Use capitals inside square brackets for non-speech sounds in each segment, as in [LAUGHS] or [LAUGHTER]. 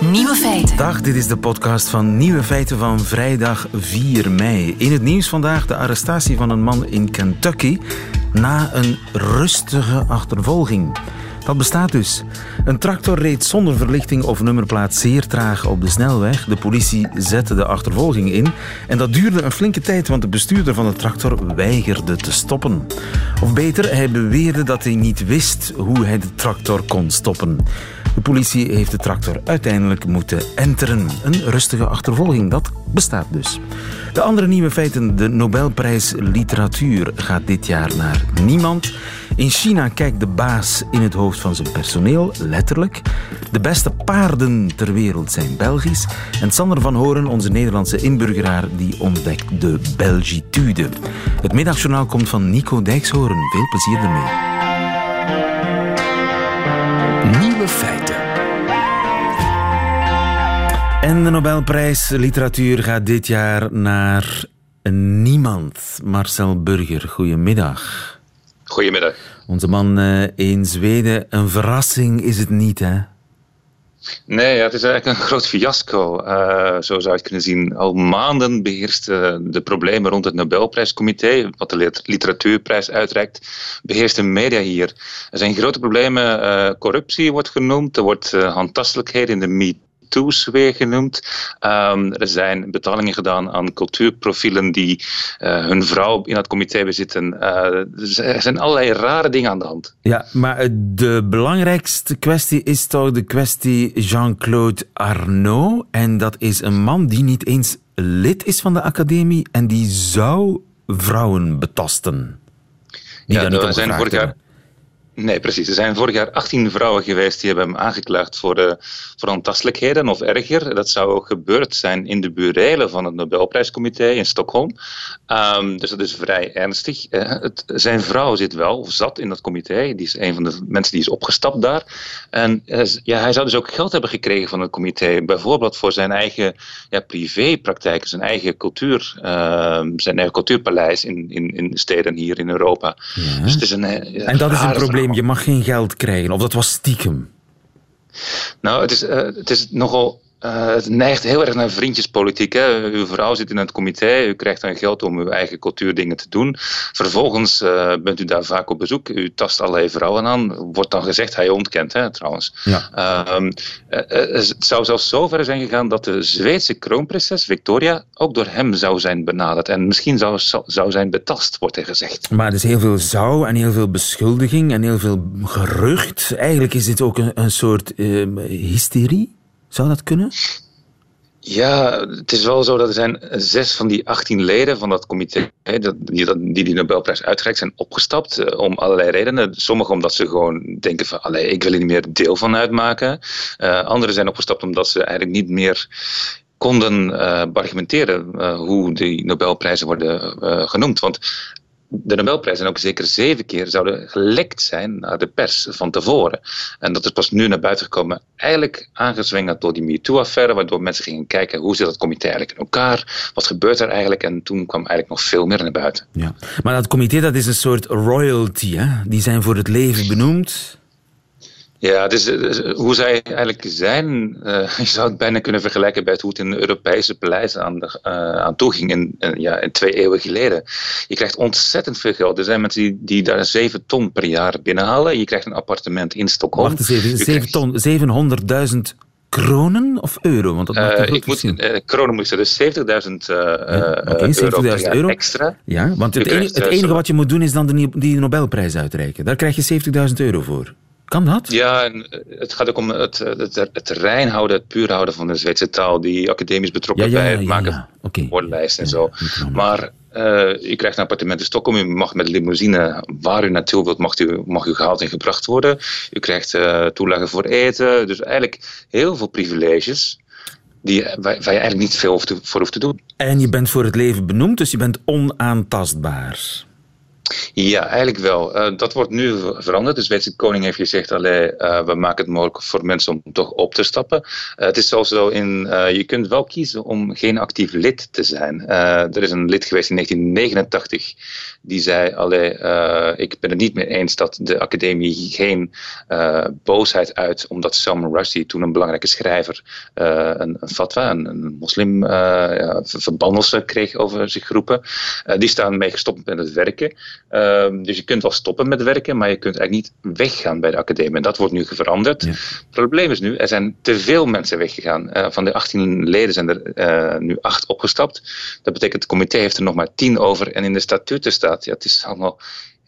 Nieuwe feiten. Dag, dit is de podcast van Nieuwe Feiten van vrijdag 4 mei. In het nieuws vandaag de arrestatie van een man in Kentucky na een rustige achtervolging. Dat bestaat dus. Een tractor reed zonder verlichting of nummerplaat zeer traag op de snelweg. De politie zette de achtervolging in. En dat duurde een flinke tijd, want de bestuurder van de tractor weigerde te stoppen. Of beter, hij beweerde dat hij niet wist hoe hij de tractor kon stoppen. De politie heeft de tractor uiteindelijk moeten enteren. Een rustige achtervolging, dat bestaat dus. De andere nieuwe feiten, de Nobelprijs Literatuur gaat dit jaar naar niemand. In China kijkt de baas in het hoofd van zijn personeel, letterlijk. De beste paarden ter wereld zijn Belgisch. En Sander van Horen, onze Nederlandse inburgeraar, die ontdekt de Belgitude. Het middagjournaal komt van Nico Dijkshoorn. Veel plezier ermee. Nieuwe feiten. En de Nobelprijs Literatuur gaat dit jaar naar niemand. Marcel Burger, goedemiddag. Goedemiddag. Onze man uh, in Zweden, een verrassing is het niet, hè? Nee, het is eigenlijk een groot fiasco, uh, zo zou je het kunnen zien. Al maanden beheerst uh, de problemen rond het Nobelprijscomité, wat de literatuurprijs uitreikt, beheerst de media hier. Er zijn grote problemen, uh, corruptie wordt genoemd, er wordt handtastelijkheid in de to's weer genoemd. Um, er zijn betalingen gedaan aan cultuurprofielen die uh, hun vrouw in het comité bezitten. Uh, er zijn allerlei rare dingen aan de hand. Ja, maar de belangrijkste kwestie is toch de kwestie Jean-Claude Arnaud. En dat is een man die niet eens lid is van de academie en die zou vrouwen betasten. Die ja, daar niet zijn vorig jaar Nee, precies. Er zijn vorig jaar 18 vrouwen geweest die hebben hem aangeklaagd voor, uh, voor ontastelijkheden of erger. Dat zou ook gebeurd zijn in de burelen van het Nobelprijscomité in Stockholm. Um, dus dat is vrij ernstig. Uh, het, zijn vrouw zit wel, of zat in dat comité. Die is een van de mensen die is opgestapt daar. En uh, ja, hij zou dus ook geld hebben gekregen van het comité. Bijvoorbeeld voor zijn eigen ja, privépraktijken, zijn eigen cultuur, ehm, zijn eigen cultuurpaleis in, in, in steden hier in Europa. Ja. Dus het is een, en dat is een probleem je mag geen geld krijgen. Of dat was stiekem? Nou, het is, uh, het is nogal uh, het neigt heel erg naar vriendjespolitiek. Hè. Uw vrouw zit in het comité, u krijgt dan geld om uw eigen cultuurdingen te doen. Vervolgens uh, bent u daar vaak op bezoek, u tast allerlei vrouwen aan. Wordt dan gezegd, hij ontkent hè, trouwens. Ja. Uh, het zou zelfs zo ver zijn gegaan dat de Zweedse kroonprinses Victoria ook door hem zou zijn benaderd. En misschien zou, zou zijn betast, wordt er gezegd. Maar er is heel veel zou en heel veel beschuldiging en heel veel gerucht. Eigenlijk is dit ook een, een soort hysterie. Zou dat kunnen? Ja, het is wel zo dat er zijn zes van die 18 leden van dat comité die die, Nobelprijs uitgereikt zijn opgestapt uh, om allerlei redenen. Sommigen omdat ze gewoon denken van, allee, ik wil er niet meer deel van uitmaken. Uh, anderen zijn opgestapt omdat ze eigenlijk niet meer konden uh, argumenteren hoe die Nobelprijzen worden genoemd. Want de Nobelprijzen ook zeker zeven keer zouden gelekt zijn naar de pers van tevoren. En dat is pas nu naar buiten gekomen, eigenlijk aangezwengeld door die MeToo-affaire, waardoor mensen gingen kijken hoe zit dat comité eigenlijk in elkaar, wat gebeurt er eigenlijk, en toen kwam eigenlijk nog veel meer naar buiten. Ja. Maar dat comité dat is een soort royalty, hè? die zijn voor het leven benoemd. Ja, dus, hoe zij eigenlijk zijn, uh, [LAUGHS] je zou het bijna kunnen vergelijken bij hoe het in de Europese paleis aan, de, uh, aan toe ging in, ja, in twee eeuwen geleden. Je krijgt ontzettend veel geld. Er zijn mensen die, die daar 7 ton per jaar binnenhalen. Je krijgt een appartement in Stockholm. Wacht eens even, 7 ton, 700.000 kronen of euro? Want dat maakt ik moet, uh, kronen moet ik zeggen, dus 70.000 uh, ja, okay, 70 euro, euro extra. Ja, want het, enige, het enige wat je moet doen is dan de, die Nobelprijs uitreiken. Daar krijg je 70.000 euro voor. Kan dat? Ja, en het gaat ook om het, het, het rein houden, het puur houden van de Zweedse taal. Die academisch betrokken ja, ja, bij het maken. Okay. van woordenlijsten en zo. Maar uh, u krijgt een appartement in Stockholm. U mag met limousine waar u naartoe wilt, mag u, mag u gehaald en gebracht worden. U krijgt uh, toelagen voor eten. Dus eigenlijk heel veel privileges. Die, waar, waar je eigenlijk niet veel voor hoeft te doen. En je bent voor het leven benoemd, dus je bent onaantastbaar. Ja, eigenlijk wel. Uh, dat wordt nu veranderd. De Zweedse koning heeft gezegd, allee, uh, we maken het mogelijk voor mensen om toch op te stappen. Uh, het is zelfs zo, in, je kunt wel kiezen om geen actief lid te zijn. er is een lid geweest in 1989 die zei, allee, ik ben het niet mee eens dat de academie geen boosheid uit, omdat Salman Rushdie, toen een belangrijke schrijver, een, een, fatwa, een, een moslim ja, verbannelse kreeg over zich groepen. die staan mee gestopt met het werken. Ehm, dus je kunt wel stoppen met werken, maar je kunt eigenlijk niet weggaan bij de academie. En dat wordt nu veranderd. Het probleem is nu, er zijn te veel mensen weggegaan. Uh, van de 18 leden zijn er uh, nu acht opgestapt. Dat betekent, het comité heeft er nog maar tien over. En in de statuten staat, ja, het is allemaal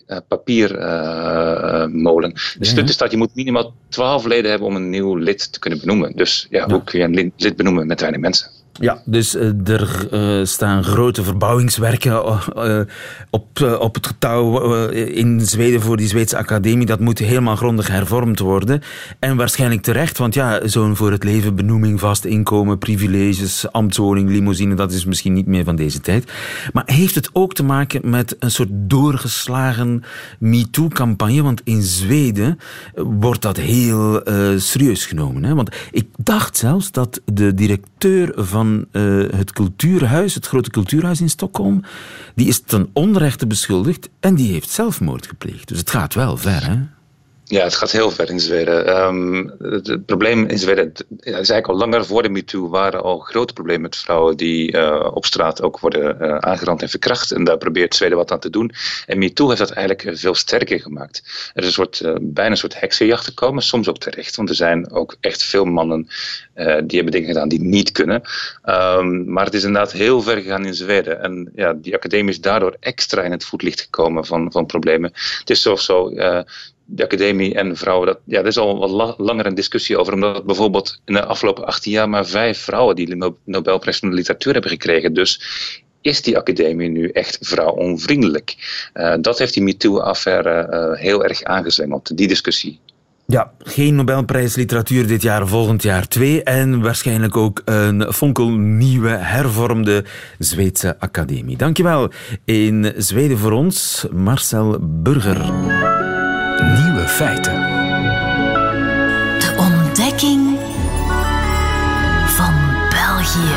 uh, papiermolen. de statuten staat, je moet minimaal 12 leden hebben om een nieuw lid te kunnen benoemen. Dus ja, ja. hoe kun je een lid benoemen met weinig mensen? Ja, dus uh, er uh, staan grote verbouwingswerken uh, op, op het getouw in Zweden voor die Zweedse academie. Dat moet helemaal grondig hervormd worden. En waarschijnlijk terecht, want ja, zo'n voor het leven benoeming, vast inkomen, privileges, ambtswoning, limousine, dat is misschien niet meer van deze tijd. Maar heeft het ook te maken met een soort doorgeslagen MeToo-campagne? Want in Zweden wordt dat heel serieus genomen. Hè? Want ik dacht zelfs dat de directeur van uh, het cultuurhuis, het grote cultuurhuis in Stockholm, die is ten onrechte beschuldigd en die heeft zelfmoord gepleegd. Dus het gaat wel ver, hè? Ja, het gaat heel ver in Zweden. Um, het, probleem in Zweden, het, is eigenlijk al langer voor de MeToo, waren al grote problemen met vrouwen die uh, op straat ook worden uh, aangerand en verkracht. En daar probeert Zweden wat aan te doen. En MeToo heeft dat eigenlijk veel sterker gemaakt. Er is een soort, bijna een soort heksenjacht gekomen, soms ook terecht. Want er zijn ook echt veel mannen die hebben dingen gedaan die niet kunnen. Um, maar het is inderdaad heel ver gegaan in Zweden. En ja, die academie is daardoor extra in het voetlicht gekomen van, van problemen. Het is zelfs zo de academie en vrouwen, dat, ja, er is al wat langer een discussie over, omdat bijvoorbeeld in de afgelopen 18 jaar maar vijf vrouwen die de Nobelprijs van de literatuur hebben gekregen. Dus is die academie nu echt vrouwonvriendelijk? Uh, dat heeft die MeToo-affaire uh, heel erg aangezwengeld, die discussie. Ja, geen Nobelprijs literatuur dit jaar, volgend jaar twee. En waarschijnlijk ook een fonkelnieuwe, hervormde Zweedse academie. Dankjewel. In Zweden voor ons, Marcel Burger. Nieuwe feiten. De ontdekking van België.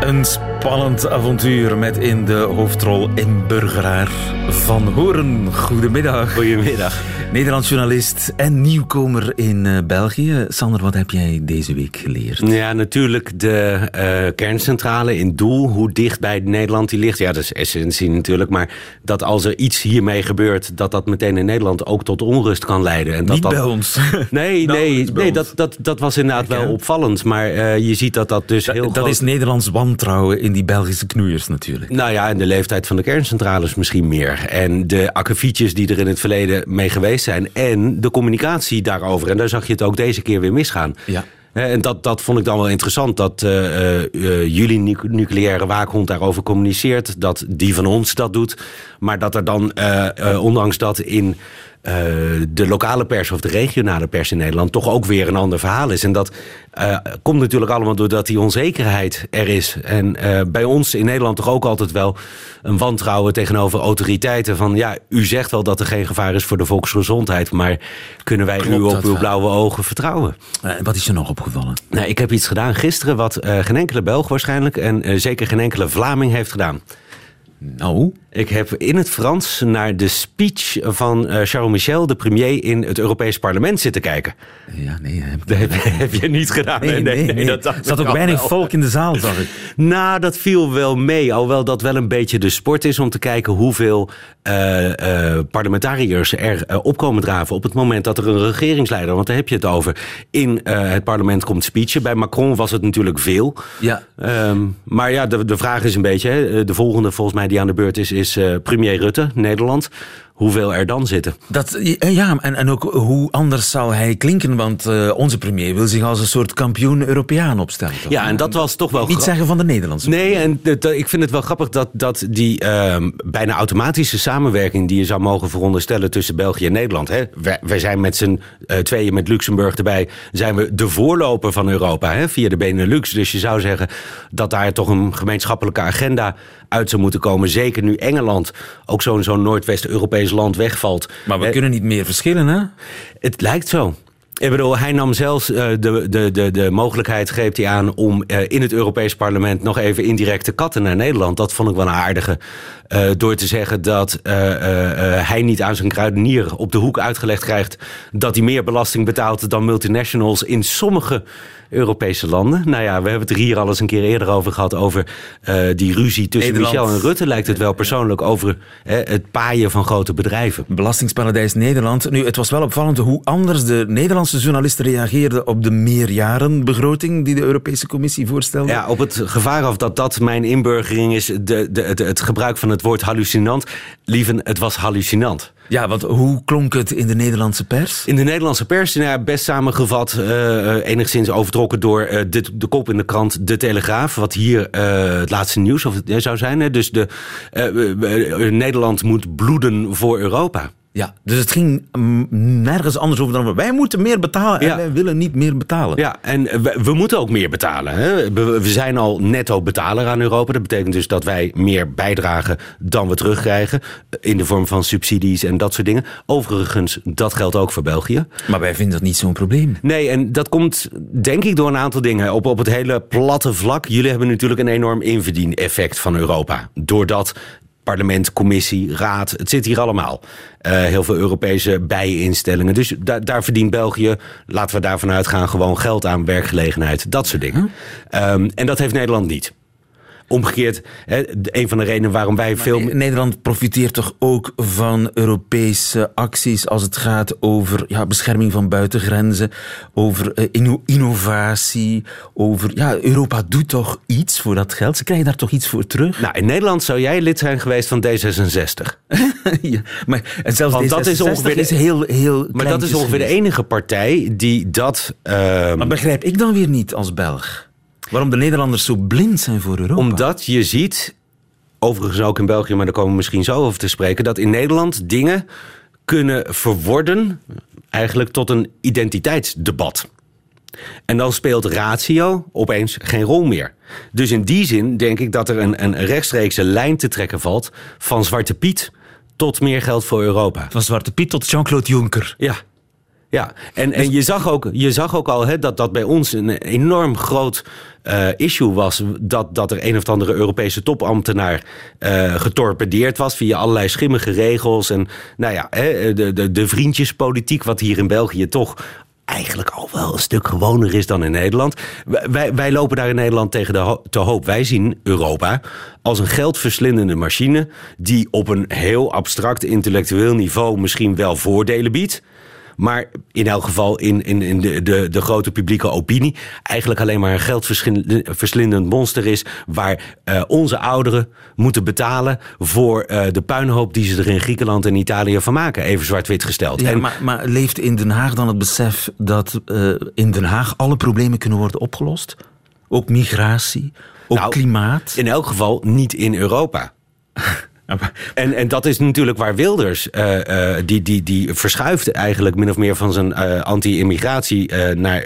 Een spannend avontuur met in de hoofdrol inburgeraar Van Horen. Goedemiddag. Goedemiddag. Nederlands journalist en nieuwkomer in uh, België. Sander, wat heb jij deze week geleerd? Ja, natuurlijk de uh, kerncentrale in Doel. Hoe dicht bij Nederland die ligt. Ja, dat is essentie natuurlijk. Maar dat als er iets hiermee gebeurt... dat dat meteen in Nederland ook tot onrust kan leiden. En dat Niet dat... bij ons. [LAUGHS] Nee, [LAUGHS] nou, nee, nee dat, dat, dat was inderdaad wel opvallend. Maar uh, je ziet dat dat dus da, heel Dat groot... is Nederlands wantrouwen in die Belgische knoeiers natuurlijk. Nou ja, en de leeftijd van de kerncentrales misschien meer. En de akkefietjes die er in het verleden mee geweest zijn. En de communicatie daarover. En daar zag je het ook deze keer weer misgaan. Ja. En dat, dat vond ik dan wel interessant, dat uh, uh, jullie nucleaire waakhond daarover communiceert. Dat die van ons dat doet. Maar dat er dan, uh, ondanks dat in de lokale pers of de regionale pers in Nederland toch ook weer een ander verhaal is. En dat uh, komt natuurlijk allemaal doordat die onzekerheid er is. En uh, bij ons in Nederland toch ook altijd wel een wantrouwen tegenover autoriteiten. Van ja, u zegt wel dat er geen gevaar is voor de volksgezondheid, maar kunnen wij Klopt u op uw blauwe ogen vertrouwen? wat is je nog opgevallen? Nou, ik heb iets gedaan gisteren wat geen enkele Belg waarschijnlijk en zeker geen enkele Vlaming heeft gedaan. Nou? Ik heb in het Frans naar de speech van uh, Charles Michel, de premier, in het Europees Parlement zitten kijken. Ja, nee, heb, dat heb, heb je niet gedaan. Nee, nee, nee. nee. dat er zat ook weinig wel. volk in de zaal, zag ik. [LAUGHS] Nou, dat viel wel mee. Alhoewel dat wel een beetje de sport is om te kijken hoeveel uh, uh, parlementariërs er opkomen draven op het moment dat er een regeringsleider, want daar heb je het over, in het parlement komt speechen. Bij Macron was het natuurlijk veel. Ja. Um, maar ja, de, de vraag is een beetje, hè, de volgende volgens mij die aan de beurt is, is premier Rutte, Nederland. hoeveel er dan zitten. Dat, ja, en, en ook hoe anders zal hij klinken, want uh, onze premier wil zich als een soort kampioen-Europeaan opstellen. Toch? Ja, en dat was toch wel... Niet zeggen van de Nederlandse Nee, en ik vind het wel grappig dat, dat die uh, bijna automatische samenwerking die je zou mogen veronderstellen tussen België en Nederland. Hè, wij, wij zijn met z'n uh, tweeën met Luxemburg erbij, zijn we de voorloper van Europa hè, via de Benelux. Dus je zou zeggen dat daar toch een gemeenschappelijke agenda uit zou moeten komen. Zeker nu Engeland, ook zo'n zo'n Noordwest-Europees land, wegvalt. Maar we kunnen niet meer verschillen, hè? Het lijkt zo. Ik bedoel, hij nam zelfs uh, de, de, de, de mogelijkheid, greep hij aan om uh, in het Europees Parlement nog even indirect te katten naar Nederland. Dat vond ik wel een aardige. Uh, door te zeggen dat hij niet aan zijn kruidenier op de hoek uitgelegd krijgt dat hij meer belasting betaalt dan multinationals in sommige Europese landen. Nou ja, we hebben het er hier al eens een keer eerder over gehad. Over die ruzie tussen Nederland. Michel en Rutte. Lijkt het wel persoonlijk over het paaien van grote bedrijven. Belastingsparadijs Nederland. Nu, het was wel opvallend hoe anders de Nederlandse journalisten reageerden op de meerjarenbegroting die de Europese Commissie voorstelde. Ja, op het gevaar af dat dat mijn inburgering is. De, de, het, het gebruik van het woord hallucinant. Lieven, het was hallucinant. Ja, want hoe klonk het in de Nederlandse pers? In de Nederlandse pers, nou ja, best samengevat, uh, enigszins overtrokken door uh, de, de kop in de krant De Telegraaf. Wat hier uh, het laatste nieuws of, zou zijn. Hè? Dus de, Nederland moet bloeden voor Europa. Ja, dus het ging nergens anders over dan wij moeten meer betalen en wij willen niet meer betalen. Ja, en we, we moeten ook meer betalen. Hè? We, we, zijn al netto betaler aan Europa. Dat betekent dus dat wij meer bijdragen dan we terugkrijgen in de vorm van subsidies en dat soort dingen. Overigens, dat geldt ook voor België. Maar wij vinden dat niet zo'n probleem. Nee, en dat komt denk ik door een aantal dingen. Op, op het hele platte vlak. Jullie hebben natuurlijk een enorm inverdieneffect van Europa. Doordat parlement, commissie, raad. Het zit hier allemaal. Uh, heel veel Europese bijinstellingen. Dus da daar verdient België, laten we daarvan uitgaan, gewoon geld aan werkgelegenheid. Dat soort dingen. Um, en dat heeft Nederland niet. Omgekeerd, hè, een van de redenen waarom wij maar veel. Nederland profiteert toch ook van Europese acties als het gaat over ja, bescherming van buitengrenzen, over uh, innovatie, over. Ja, Europa doet toch iets voor dat geld? Ze krijgen daar toch iets voor terug? Nou, in Nederland zou jij lid zijn geweest van D66. [LAUGHS] ja, maar zelfs Want D66 dat is, ongeveer is heel, heel. Maar dat is ongeveer de enige partij die dat. Uh, maar begrijp ik dan weer niet als Belg? Waarom de Nederlanders zo blind zijn voor Europa? Omdat je ziet, overigens ook in België, maar daar komen we misschien zo over te spreken, dat in Nederland dingen kunnen verworden eigenlijk tot een identiteitsdebat. En dan speelt ratio opeens geen rol meer. Dus in die zin denk ik dat er een, een rechtstreekse lijn te trekken valt van Zwarte Piet tot meer geld voor Europa. Van Zwarte Piet tot Jean-Claude Juncker. Ja. Ja, en, en je, zag ook, je zag ook al hè, dat dat bij ons een enorm groot uh, issue was. Dat, dat er een of andere Europese topambtenaar uh, getorpedeerd was via allerlei schimmige regels. En nou ja, hè, de, de, de vriendjespolitiek, wat hier in België toch eigenlijk al wel een stuk gewoner is dan in Nederland. Wij, wij lopen daar in Nederland tegen de te hoop. Wij zien Europa als een geldverslindende machine die op een heel abstract intellectueel niveau misschien wel voordelen biedt. Maar in elk geval in, in, in de, de, de grote publieke opinie eigenlijk alleen maar een geldverslindend monster is. Waar uh, onze ouderen moeten betalen voor uh, de puinhoop die ze er in Griekenland en Italië van maken. Even zwart-wit gesteld. Ja, en, maar, maar leeft in Den Haag dan het besef dat uh, in Den Haag alle problemen kunnen worden opgelost? Ook migratie, ook nou, klimaat? In elk geval niet in Europa. [LAUGHS] En, en dat is natuurlijk waar Wilders, uh, uh, die, die, die verschuift eigenlijk min of meer van zijn uh, anti-immigratie naar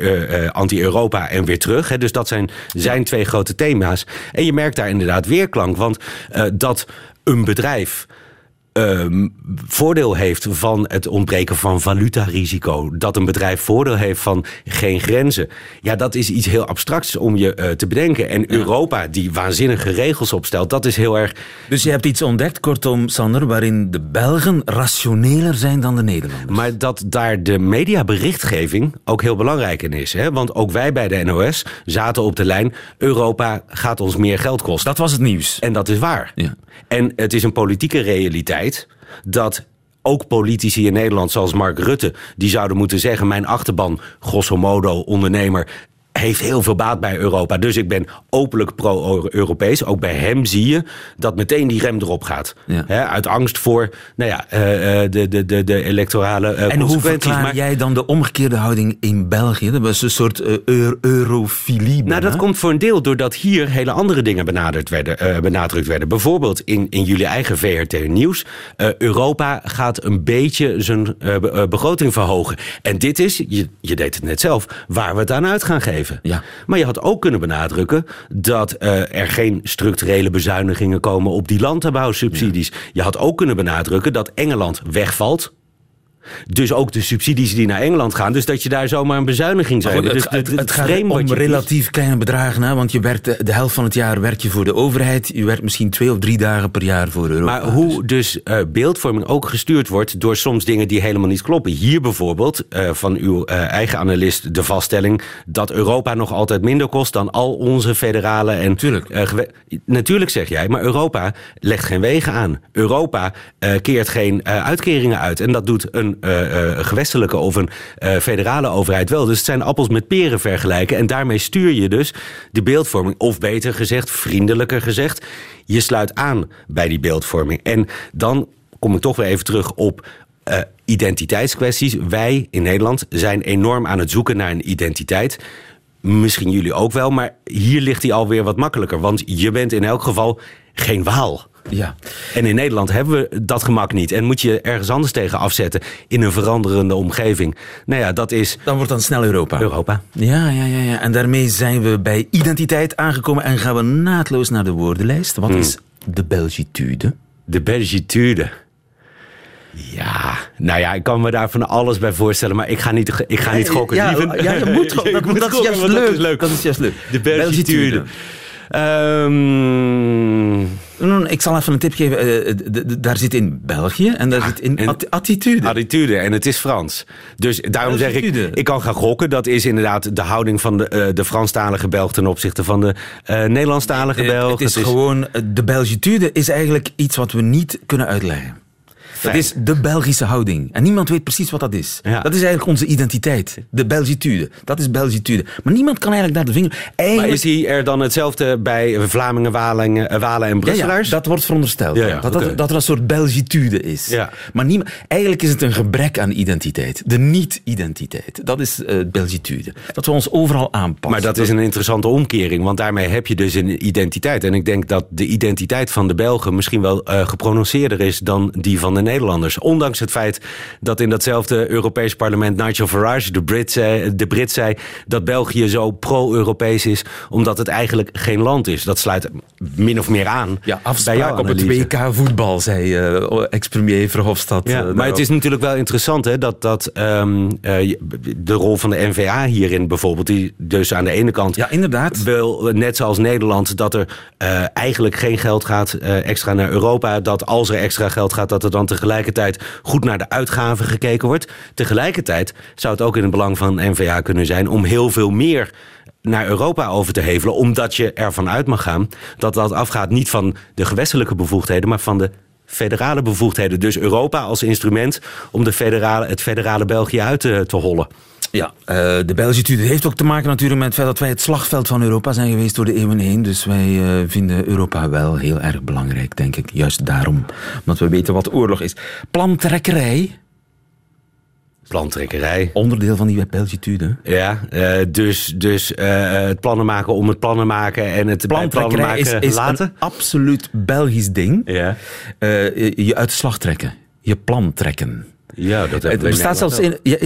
anti-Europa en weer terug. Hè. Dus dat zijn zijn twee grote thema's. En je merkt daar inderdaad weerklank, want dat een bedrijf uh, voordeel heeft van het ontbreken van valutarisico. Dat een bedrijf voordeel heeft van geen grenzen. Ja, dat is iets heel abstracts om je uh, te bedenken. En Europa, die waanzinnige regels opstelt, dat is heel erg. Dus je hebt iets ontdekt, kortom, Sander, waarin de Belgen rationeler zijn dan de Nederlanders. Maar dat daar de mediaberichtgeving ook heel belangrijk in is. Hè? Want ook wij bij de NOS zaten op de lijn. Europa gaat ons meer geld kosten. Dat was het nieuws. En dat is waar. Ja. En het is een politieke realiteit dat ook politici in Nederland, zoals Mark Rutte, die zouden moeten zeggen: Mijn achterban, grosso modo ondernemer, heeft heel veel baat bij Europa. Dus ik ben openlijk pro-Europees. Ook bij hem zie je dat meteen die rem erop gaat. Ja. Uit angst voor nou ja, uh, de, de, de, de electorale uh, en hoe verklaar maar, jij dan de omgekeerde houding in België? Dat was een soort uh, eurofilie. Nou, dat komt voor een deel doordat hier hele andere dingen benadrukt werden. benadrukt werden. Bijvoorbeeld in, in jullie eigen VRT Nieuws. Europa gaat een beetje zijn begroting verhogen. En dit is, je, je deed het net zelf, waar we het aan uit gaan geven. Ja. Maar je had ook kunnen benadrukken dat uh, er geen structurele bezuinigingen komen op die landbouwsubsidies. Ja. Je had ook kunnen benadrukken dat Engeland wegvalt. Dus ook de subsidies die naar Engeland gaan. Dus dat je daar zomaar een bezuiniging zou hebben. Dus het, het, het, het gaat om relatief kleine bedragen. Hè? Want je werkt de, de, helft van het jaar werk je voor de overheid. Je werkt misschien twee of drie dagen per jaar voor Europa. Maar hoe dus uh, beeldvorming ook gestuurd wordt door soms dingen die helemaal niet kloppen. Hier bijvoorbeeld uh, van uw uh, eigen analist de vaststelling dat Europa nog altijd minder kost dan al onze federale en. Tuurlijk. natuurlijk zeg jij, maar Europa legt geen wegen aan. Europa keert geen uitkeringen uit. En dat doet een gewestelijke of een uh, federale overheid wel. Dus het zijn appels met peren vergelijken. En daarmee stuur je dus de beeldvorming. Of beter gezegd, vriendelijker gezegd, je sluit aan bij die beeldvorming. En dan kom ik toch weer even terug op uh, identiteitskwesties. Wij in Nederland zijn enorm aan het zoeken naar een identiteit. Misschien jullie ook wel, maar hier ligt die alweer wat makkelijker. Want je bent in elk geval geen Waal. Ja. En in Nederland hebben we dat gemak niet. En moet je ergens anders tegen afzetten in een veranderende omgeving. Nou ja, dat is. Dan wordt dan snel Europa. Europa. Ja, ja, ja, ja. En daarmee zijn we bij identiteit aangekomen en gaan we naadloos naar de woordenlijst. Wat hmm. is de Belgitude? De Belgitude. Ja, nou ja, ik kan me daar van alles bij voorstellen, maar ik ga niet, ik ga niet gokken. Ja, ja, je moet gokken. [LAUGHS] Dat, dat, is juist leuk. Dat is leuk. Dat is juist leuk. De Belgitude. Belgitude. Um... Ik zal even een tip geven. Uh, daar zit in België en daar ja, zit in at attitude. Attitude en het is Frans. Dus daarom zeg ik, ik kan gaan gokken. Dat is inderdaad de houding van de, uh, de Franstalige Belg ten opzichte van de uh, Nederlandstalige Belg. Het is, het is gewoon, de Belgitude is eigenlijk iets wat we niet kunnen uitleggen. Dat is de Belgische houding. En niemand weet precies wat dat is. Ja. Dat is eigenlijk onze identiteit. De Belgitude. Dat is Belgitude. Maar niemand kan eigenlijk naar de vinger... Eigenlijk... Maar is die er dan hetzelfde bij Vlamingen, Walingen, Walen en Brusselaars? Ja, ja, dat wordt verondersteld. Dat, okay. dat, dat er een soort Belgitude is. Maar niemand, eigenlijk is het een gebrek aan identiteit. De niet-identiteit. Dat is uh, Belgitude. Dat we ons overal aanpassen. Maar dat is een interessante omkering. Want daarmee heb je dus een identiteit. En ik denk dat de identiteit van de Belgen misschien wel uh, geprononceerder is dan die van de Nederlanders. Ondanks het feit dat in datzelfde Europees parlement Nigel Farage, de Brit, zei, de Brit zei dat België zo pro-Europees is, omdat het eigenlijk geen land is. Dat sluit min of meer aan. Ja, afspraak op het WK voetbal, zei uh, ex-premier Verhofstadt. Ja, uh, maar het is natuurlijk wel interessant hè, dat, dat um, uh, de rol van de NVA hierin bijvoorbeeld, die dus aan de ene kant ja, inderdaad. wil, net zoals Nederland, dat er eigenlijk geen geld gaat extra naar Europa. Dat als er extra geld gaat, dat er dan tegelijkertijd goed naar de uitgaven gekeken wordt. Tegelijkertijd zou het ook in het belang van NVA kunnen zijn om heel veel meer naar Europa over te hevelen, omdat je ervan uit mag gaan dat dat afgaat niet van de gewestelijke bevoegdheden, maar van de federale bevoegdheden. Dus Europa als instrument om de federale, het federale België uit te, te hollen. Ja, uh, de Belgitude heeft ook te maken natuurlijk met het feit dat wij het slagveld van Europa zijn geweest door de eeuwen heen. Dus wij uh, vinden Europa wel heel erg belangrijk, denk ik. Juist daarom, omdat we weten wat oorlog is. Plantrekkerij. Plantrekkerij. Onderdeel van die Belgitude. Ja, uh, dus, dus het plannen maken om het plannen maken en het plannen maken is, is laten. een absoluut Belgisch ding. Ja. je uit slag trekken. Je plan trekken. Ja, dat het bestaat zelfs in ja,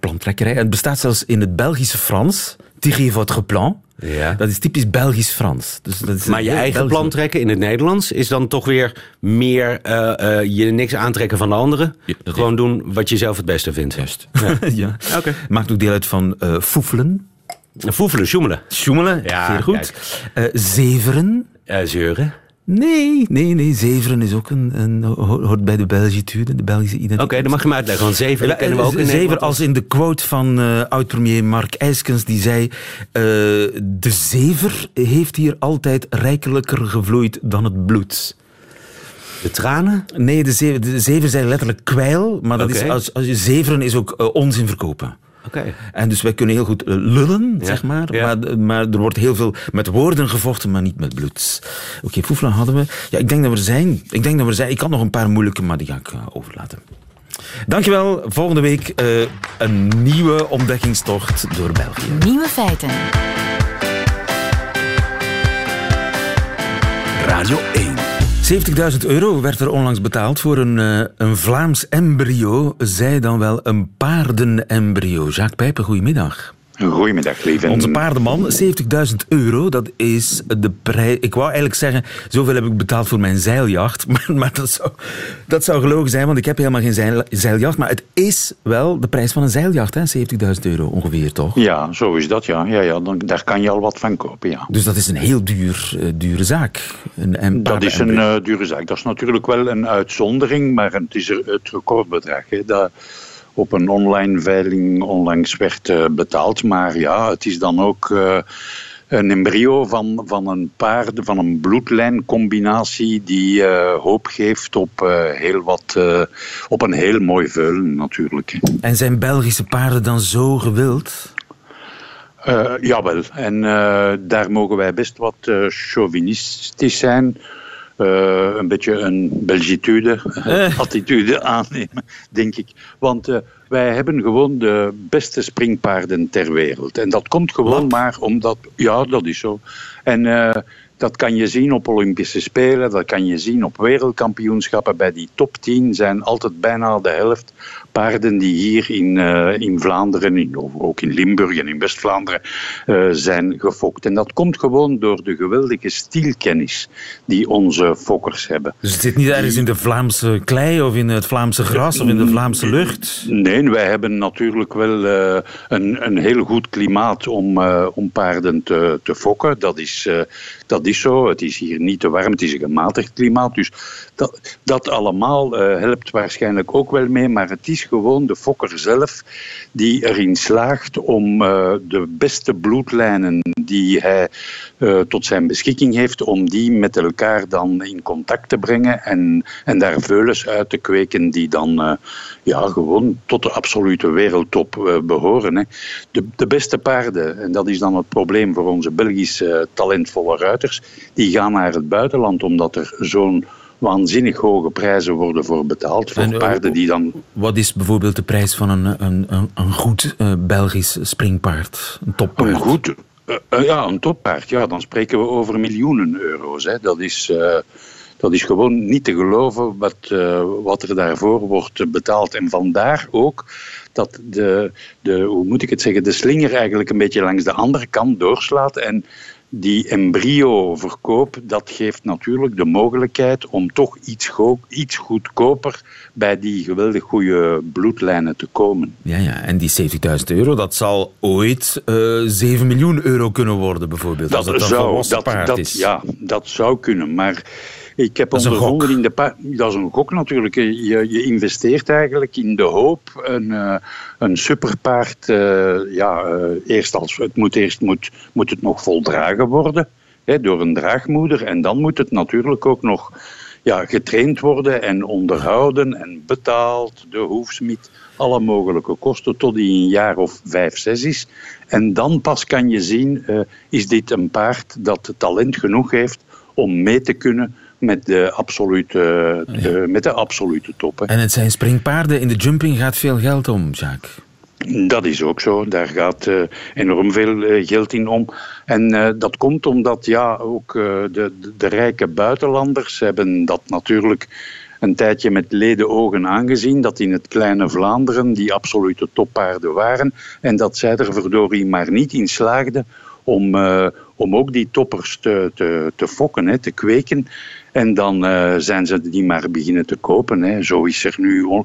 plantrekkerij. Het bestaat zelfs in het Belgische Frans. Tirer votre plan. Ja. Dat is typisch Belgisch-Frans. Dus dat is maar je eigen Belgisch. plan trekken in het Nederlands is dan toch weer meer uh, uh, je niks aantrekken van de anderen. Ja, Gewoon doen wat je zelf het beste vindt. Juist. Ja. [LAUGHS] ja. Okay. Maakt ook deel uit van uh, foefelen. Foefelen, sjoemelen. Sjoemelen, ja, zeer goed. zeveren. zeuren. Nee, nee, nee. Zeveren is ook een, een hoort bij de Belgitude, de Belgische identiteit. Oké, okay, dan mag je me uitleggen, want Zeveren kennen we ook in Zever als in de quote van uh, oud-premier Mark IJskens, die zei... Uh, de zever heeft hier altijd rijkelijker gevloeid dan het bloed. De tranen? Nee, de zeven, de zeven zijn letterlijk kwijl, maar dat okay. is, als, als je zeveren is ook uh, onzin verkopen. Oké. En dus wij kunnen heel goed eh, lullen, Ja. zeg maar. Ja. maar. Maar er wordt heel veel met woorden gevochten, maar niet met bloed. Oké, Foefla hadden we. Ja, ik denk dat we er zijn. Ik denk dat we er zijn. Ik had nog een paar moeilijke, maar die ga ik eh, overlaten. Dankjewel. Volgende week eh, een nieuwe ontdekkingstocht door België. Nieuwe feiten. Radio 1. 70.000 euro werd er onlangs betaald voor een, eh, een Vlaams embryo, zij dan wel een paardenembryo. Jacques Pijpen, goedemiddag. Goedemiddag, lieve. Onze paardenman, 70.000 euro, dat is de prijs. Ik wou eigenlijk zeggen, zoveel heb ik betaald voor mijn zeiljacht. [LAUGHS] Maar, maar dat, zou, dat zou gelogen zijn, want ik heb helemaal geen zeil, zeiljacht. Maar het is wel de prijs van een zeiljacht, hè? 70.000 euro ongeveer, toch? Ja, zo is dat, ja. ja, ja dan, daar kan je al wat van kopen, ja. Dus dat is een heel duur, eh, dure zaak. Een, een Dat is een eh, dure zaak. Dat is natuurlijk wel een uitzondering, maar het is er het recordbedrag. Hè, dat op een online veiling onlangs werd eh, betaald. Maar ja, het is dan ook eh, een embryo van, van een paard, van een bloedlijncombinatie die eh, hoop geeft op, heel wat, op een heel mooi veulen natuurlijk. En zijn Belgische paarden dan zo gewild? Jawel, en daar mogen wij best wat chauvinistisch zijn. Eh, een beetje een Belgitude Eh. attitude [LAUGHS] aannemen, denk ik. Want eh, wij hebben gewoon de beste springpaarden ter wereld. En dat komt gewoon Wat? maar omdat... Ja, dat is zo. En eh, dat kan je zien op Olympische Spelen, dat kan je zien op wereldkampioenschappen. Bij die top 10 zijn altijd bijna de helft paarden die hier in, eh, in Vlaanderen, in, ook in Limburg en in West-Vlaanderen, eh, zijn gefokt. En dat komt gewoon door de geweldige stielkennis die onze fokkers hebben. Dus het zit niet ergens in de Vlaamse klei of in het Vlaamse gras of in de Vlaamse lucht? Nee, wij hebben natuurlijk wel eh, een, een heel goed klimaat om, om paarden te, te fokken. Dat is, dat is zo. Het is hier niet te warm, het is een gematigd klimaat. Dus dat, dat allemaal helpt waarschijnlijk ook wel mee. Maar het is gewoon de fokker zelf die erin slaagt om eh, de beste bloedlijnen die hij eh, tot zijn beschikking heeft, om die met elkaar dan in contact te brengen en, en daar veulens uit te kweken die dan eh, ja, gewoon tot de absolute wereldtop eh, behoren. Hè. De, de beste paarden, en dat is dan het probleem voor onze Belgische talentvolle ruiters, die gaan naar het buitenland omdat er zo'n waanzinnig hoge prijzen worden voor betaald. Voor En, eh, paarden die dan Wat is bijvoorbeeld de prijs van een, een, een, een goed eh, Belgisch springpaard? Een toppaard? Een goed, eh, ja, een toppaard. Ja, dan spreken we over miljoenen euro's. Hè. Dat, is, dat is gewoon niet te geloven wat, wat er daarvoor wordt betaald. En vandaar ook dat de, de, hoe moet ik het zeggen, de slinger eigenlijk een beetje langs de andere kant doorslaat. En die embryo-verkoop, dat geeft natuurlijk de mogelijkheid om toch iets, go- iets goedkoper bij die geweldig goede bloedlijnen te komen. Ja, ja, en die 70.000 euro, dat zal ooit eh 7 miljoen euro kunnen worden, bijvoorbeeld. als het dat, paard dat, is. Ja, dat zou kunnen. Maar ik heb Dat is een ondervonden gok. in de Dat is een gok natuurlijk. Je, je investeert eigenlijk in de hoop een, eh, een superpaard. eh, ja, eh, eerst als, het moet eerst moet, moet het nog voldragen worden hè, door een draagmoeder. En dan moet het natuurlijk ook nog ja, getraind worden en onderhouden en betaald. De hoefsmid, alle mogelijke kosten tot die een jaar of vijf, zes is. En dan pas kan je zien, is dit een paard dat talent genoeg heeft om mee te kunnen met de absolute, met de absolute top. hè. En het zijn springpaarden. In de jumping gaat veel geld om, Jacques. Dat is ook zo. Daar gaat eh, enorm veel eh, geld in om. En eh, dat komt omdat ja, ook de, de, de rijke buitenlanders hebben dat natuurlijk een tijdje met leden ogen aangezien. Dat in het kleine Vlaanderen die absolute toppaarden waren. En dat zij er verdorie maar niet in slaagden om, om ook die toppers te, te, te fokken, hè, te kweken. En dan eh, zijn ze die maar beginnen te kopen. Hè. Zo, is er nu,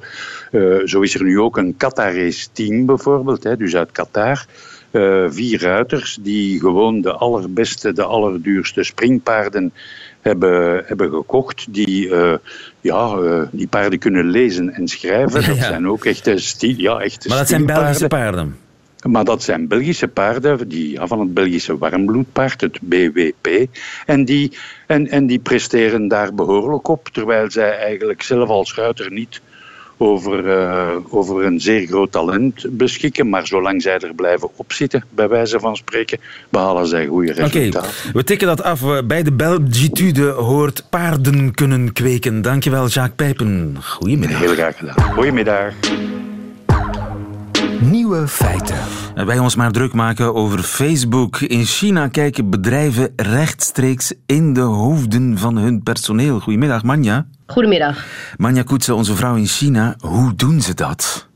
eh, zo is er nu ook een Qatar-race team bijvoorbeeld, hè, dus uit Qatar. Eh, vier ruiters die gewoon de allerbeste, de allerduurste springpaarden hebben, hebben gekocht. Die, ja, die paarden kunnen lezen en schrijven. [LAUGHS] Dat ja. zijn ook echte, ja, echte Maar dat zijn. Belgische paarden. Maar dat zijn Belgische paarden die, van het Belgische warmbloedpaard, het BWP. En die, en, en die presteren daar behoorlijk op, terwijl zij eigenlijk zelf als ruiter niet over, uh, over een zeer groot talent beschikken. Maar zolang zij er blijven opzitten, bij wijze van spreken, behalen zij goede resultaten. Okay, we tikken dat af. Bij de Belgitude hoort paarden kunnen kweken. Dankjewel, Jacques Pijpen. Goedemiddag. Heel graag gedaan. Goedemiddag. Nieuwe feiten. Wij ons maar druk maken over Facebook. In China kijken bedrijven rechtstreeks in de hoofden van hun personeel. Goedemiddag, Manja. Goedemiddag. Manja Koetse, onze vrouw in China. Hoe doen ze dat?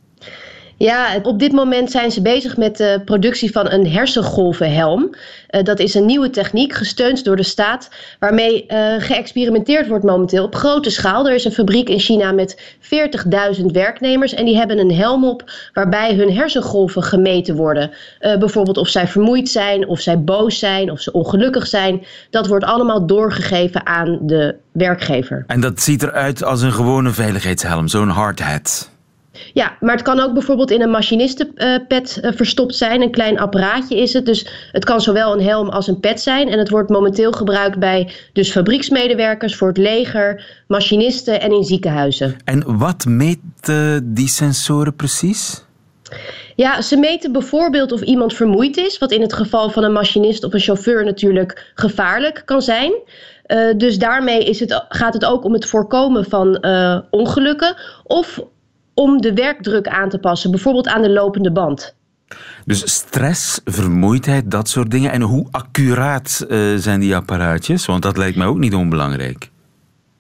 Ja, op dit moment zijn ze bezig met de productie van een hersengolvenhelm. Uh, dat is een nieuwe techniek, gesteund door de staat, waarmee uh, geëxperimenteerd wordt momenteel op grote schaal. Er is een fabriek in China met 40.000 werknemers en die hebben een helm op waarbij hun hersengolven gemeten worden. Uh, bijvoorbeeld of zij vermoeid zijn, of zij boos zijn, of ze ongelukkig zijn. Dat wordt allemaal doorgegeven aan de werkgever. En dat ziet eruit als een gewone veiligheidshelm, zo'n hard hat. Ja, maar het kan ook bijvoorbeeld in een machinistenpet uh, verstopt zijn. Een klein apparaatje is het. Dus het kan zowel een helm als een pet zijn. En het wordt momenteel gebruikt bij dus fabrieksmedewerkers, voor het leger, machinisten en in ziekenhuizen. En wat meten die sensoren precies? Ja, ze meten bijvoorbeeld of iemand vermoeid is, wat in het geval van een machinist of een chauffeur natuurlijk gevaarlijk kan zijn. Uh, dus daarmee is het, gaat het ook om het voorkomen van uh, ongelukken of om de werkdruk aan te passen, bijvoorbeeld aan de lopende band. Dus stress, vermoeidheid, dat soort dingen. En hoe accuraat uh, zijn die apparaatjes? Want dat lijkt mij ook niet onbelangrijk.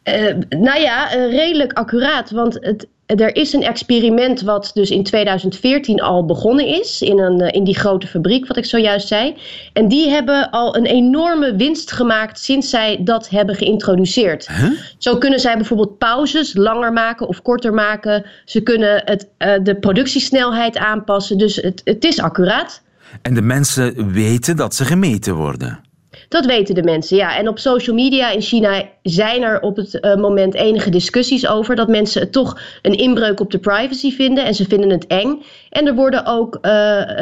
Uh, nou ja, uh, redelijk accuraat. Want het, er is een experiment wat dus in 2014 al begonnen is in, een, in die grote fabriek, wat ik zojuist zei. En die hebben al een enorme winst gemaakt sinds zij dat hebben geïntroduceerd. Huh? Zo kunnen zij bijvoorbeeld pauzes langer maken of korter maken. Ze kunnen het, uh, de productiesnelheid aanpassen. Dus het, het is accuraat. En de mensen weten dat ze gemeten worden. Dat weten de mensen, ja. En op social media in China zijn er op het uh, moment enige discussies over dat mensen het toch een inbreuk op de privacy vinden en ze vinden het eng. En er worden ook uh,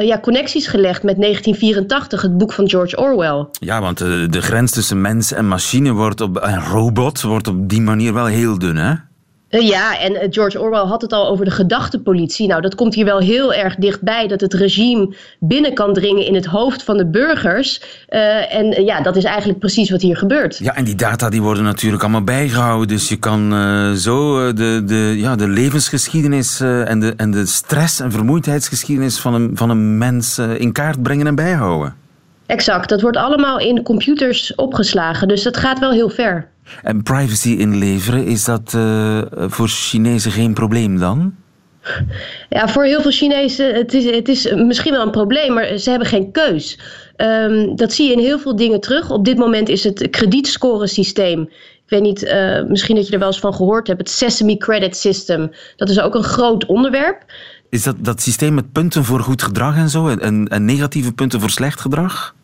ja, connecties gelegd met 1984, het boek van George Orwell. Ja, want uh, de grens tussen mens en machine wordt op, en robot wordt op die manier wel heel dun, hè? Ja, en George Orwell had het al over de gedachtepolitie. Nou, dat komt hier wel heel erg dichtbij dat het regime binnen kan dringen in het hoofd van de burgers. Uh, en ja, dat is eigenlijk precies wat hier gebeurt. Ja, en die data die worden natuurlijk allemaal bijgehouden. Dus je kan uh, zo de, de, ja, de levensgeschiedenis uh, en, de, en de stress- en vermoeidheidsgeschiedenis van een, van een mens in kaart brengen en bijhouden. Exact, dat wordt allemaal in computers opgeslagen. Dus dat gaat wel heel ver. En privacy inleveren, is dat uh, voor Chinezen geen probleem dan? Ja, voor heel veel Chinezen, het is, het is misschien wel een probleem, maar ze hebben geen keus. Um, dat zie je in heel veel dingen terug. Op dit moment is het kredietscoresysteem. Ik weet niet, uh, misschien dat je er wel eens van gehoord hebt. Het Sesame Credit System. Dat is ook een groot onderwerp. Is dat dat systeem met punten voor goed gedrag en zo? En, en negatieve punten voor slecht gedrag?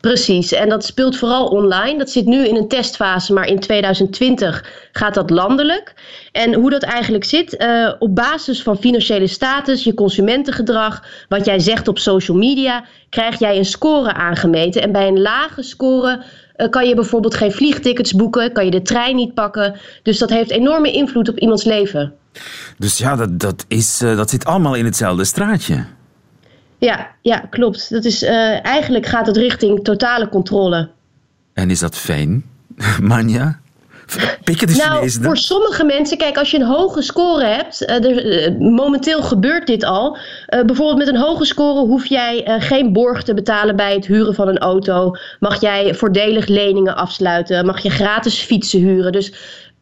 Precies, en dat speelt vooral online. Dat zit nu in een testfase, maar in 2020 gaat dat landelijk. En hoe dat eigenlijk zit, uh, op basis van financiële status, je consumentengedrag, wat jij zegt op social media, krijg jij een score aangemeten. En bij een lage score uh, kan je bijvoorbeeld geen vliegtickets boeken, kan je de trein niet pakken. Dus dat heeft enorme invloed op iemands leven. Dus ja, dat, dat, is, uh, dat zit allemaal in hetzelfde straatje. Ja, ja klopt. Dat is, uh, eigenlijk gaat het richting totale controle. En is dat fijn, [LAUGHS] Manja? Pikken de nou, Chinezen voor sommige mensen, kijk, als je een hoge score hebt, uh, er, uh, momenteel gebeurt dit al. bijvoorbeeld met een hoge score hoef jij geen borg te betalen bij het huren van een auto. Mag jij voordelig leningen afsluiten? Mag je gratis fietsen huren? Dus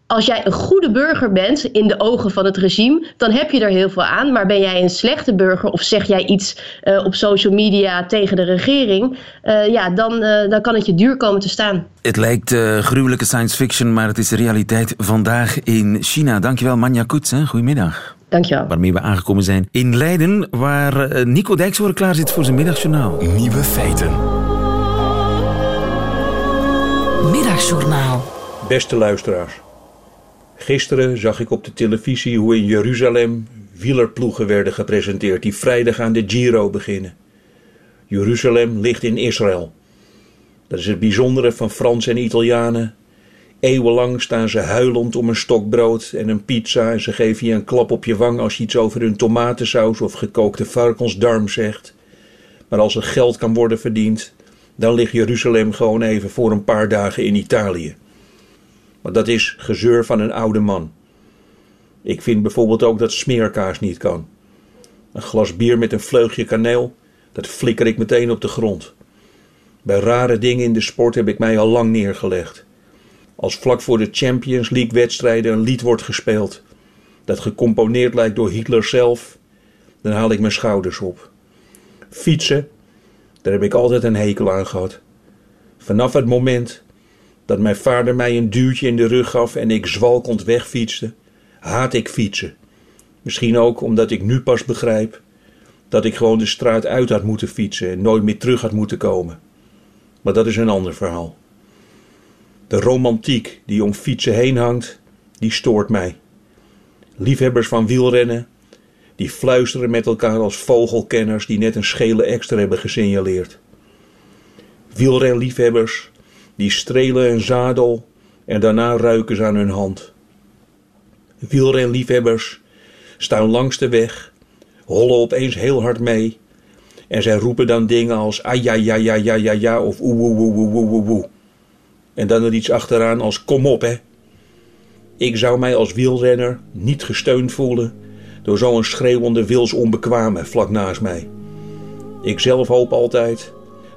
als jij een goede burger bent in de ogen van het regime, dan heb je er heel veel aan. Maar ben jij een slechte burger of zeg jij iets uh, op social media tegen de regering, uh, ja, dan, uh, dan kan het je duur komen te staan. Het lijkt gruwelijke science fiction, maar het is de realiteit vandaag in China. Dankjewel, Manja Koets. Hè? Goedemiddag. Dankjewel. Waarmee we aangekomen zijn in Leiden, waar Nico Dijkshoorn klaar zit voor zijn middagjournaal. Nieuwe feiten. Middagjournaal. Beste luisteraars. Gisteren zag ik op de televisie hoe in Jeruzalem wielerploegen werden gepresenteerd die vrijdag aan de Giro beginnen. Jeruzalem ligt in Israël. Dat is het bijzondere van Frans en Italianen. Eeuwenlang staan ze huilend om een stokbrood en een pizza en ze geven je een klap op je wang als je iets over hun tomatensaus of gekookte varkensdarm zegt. Maar als er geld kan worden verdiend, dan ligt Jeruzalem gewoon even voor een paar dagen in Italië. Dat is gezeur van een oude man. Ik vind bijvoorbeeld ook dat smeerkaas niet kan. Een glas bier met een vleugje kaneel, dat flikker ik meteen op de grond. Bij rare dingen in de sport heb ik mij al lang neergelegd. Als vlak voor de Champions League wedstrijden een lied wordt gespeeld dat gecomponeerd lijkt door Hitler zelf, dan haal ik mijn schouders op. Fietsen, daar heb ik altijd een hekel aan gehad. Vanaf het moment dat mijn vader mij een duwtje in de rug gaf en ik zwalkend wegfietste, haat ik fietsen. Misschien ook omdat ik nu pas begrijp dat ik gewoon de straat uit had moeten fietsen en nooit meer terug had moeten komen. Maar dat is een ander verhaal. De romantiek die om fietsen heen hangt, die stoort mij. Liefhebbers van wielrennen, die fluisteren met elkaar als vogelkenners die net een schele extra hebben gesignaleerd. Wielrenliefhebbers, die strelen een zadel en daarna ruiken ze aan hun hand. Wielrenliefhebbers staan langs de weg, hollen opeens heel hard mee en zij roepen dan dingen als ah ja ja ja ja ja ja of oe. En dan er iets achteraan als kom op hè. Ik zou mij als wielrenner niet gesteund voelen door zo'n schreeuwende wilsonbekwame vlak naast mij. Ik zelf hoop altijd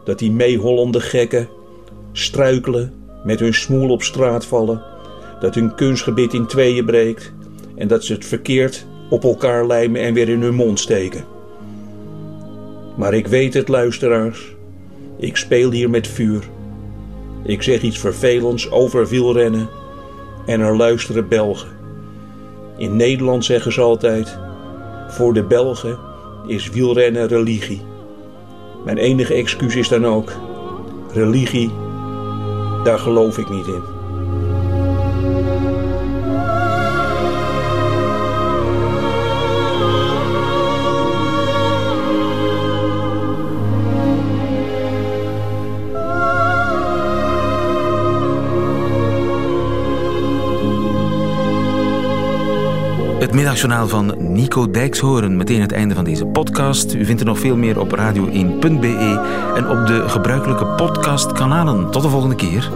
dat die meehollende gekken struikelen, met hun smoel op straat vallen, dat hun kunstgebit in tweeën breekt en dat ze het verkeerd op elkaar lijmen en weer in hun mond steken. Maar ik weet het, luisteraars. Ik speel hier met vuur. Ik zeg iets vervelends over wielrennen en er luisteren Belgen. In Nederland zeggen ze altijd: voor de Belgen is wielrennen religie. Mijn enige excuus is dan ook: religie, daar geloof ik niet in. Middagjournaal van Nico Dijkshoorn. Meteen het einde van deze podcast. U vindt er nog veel meer op radio1.be en op de gebruikelijke podcastkanalen. Tot de volgende keer.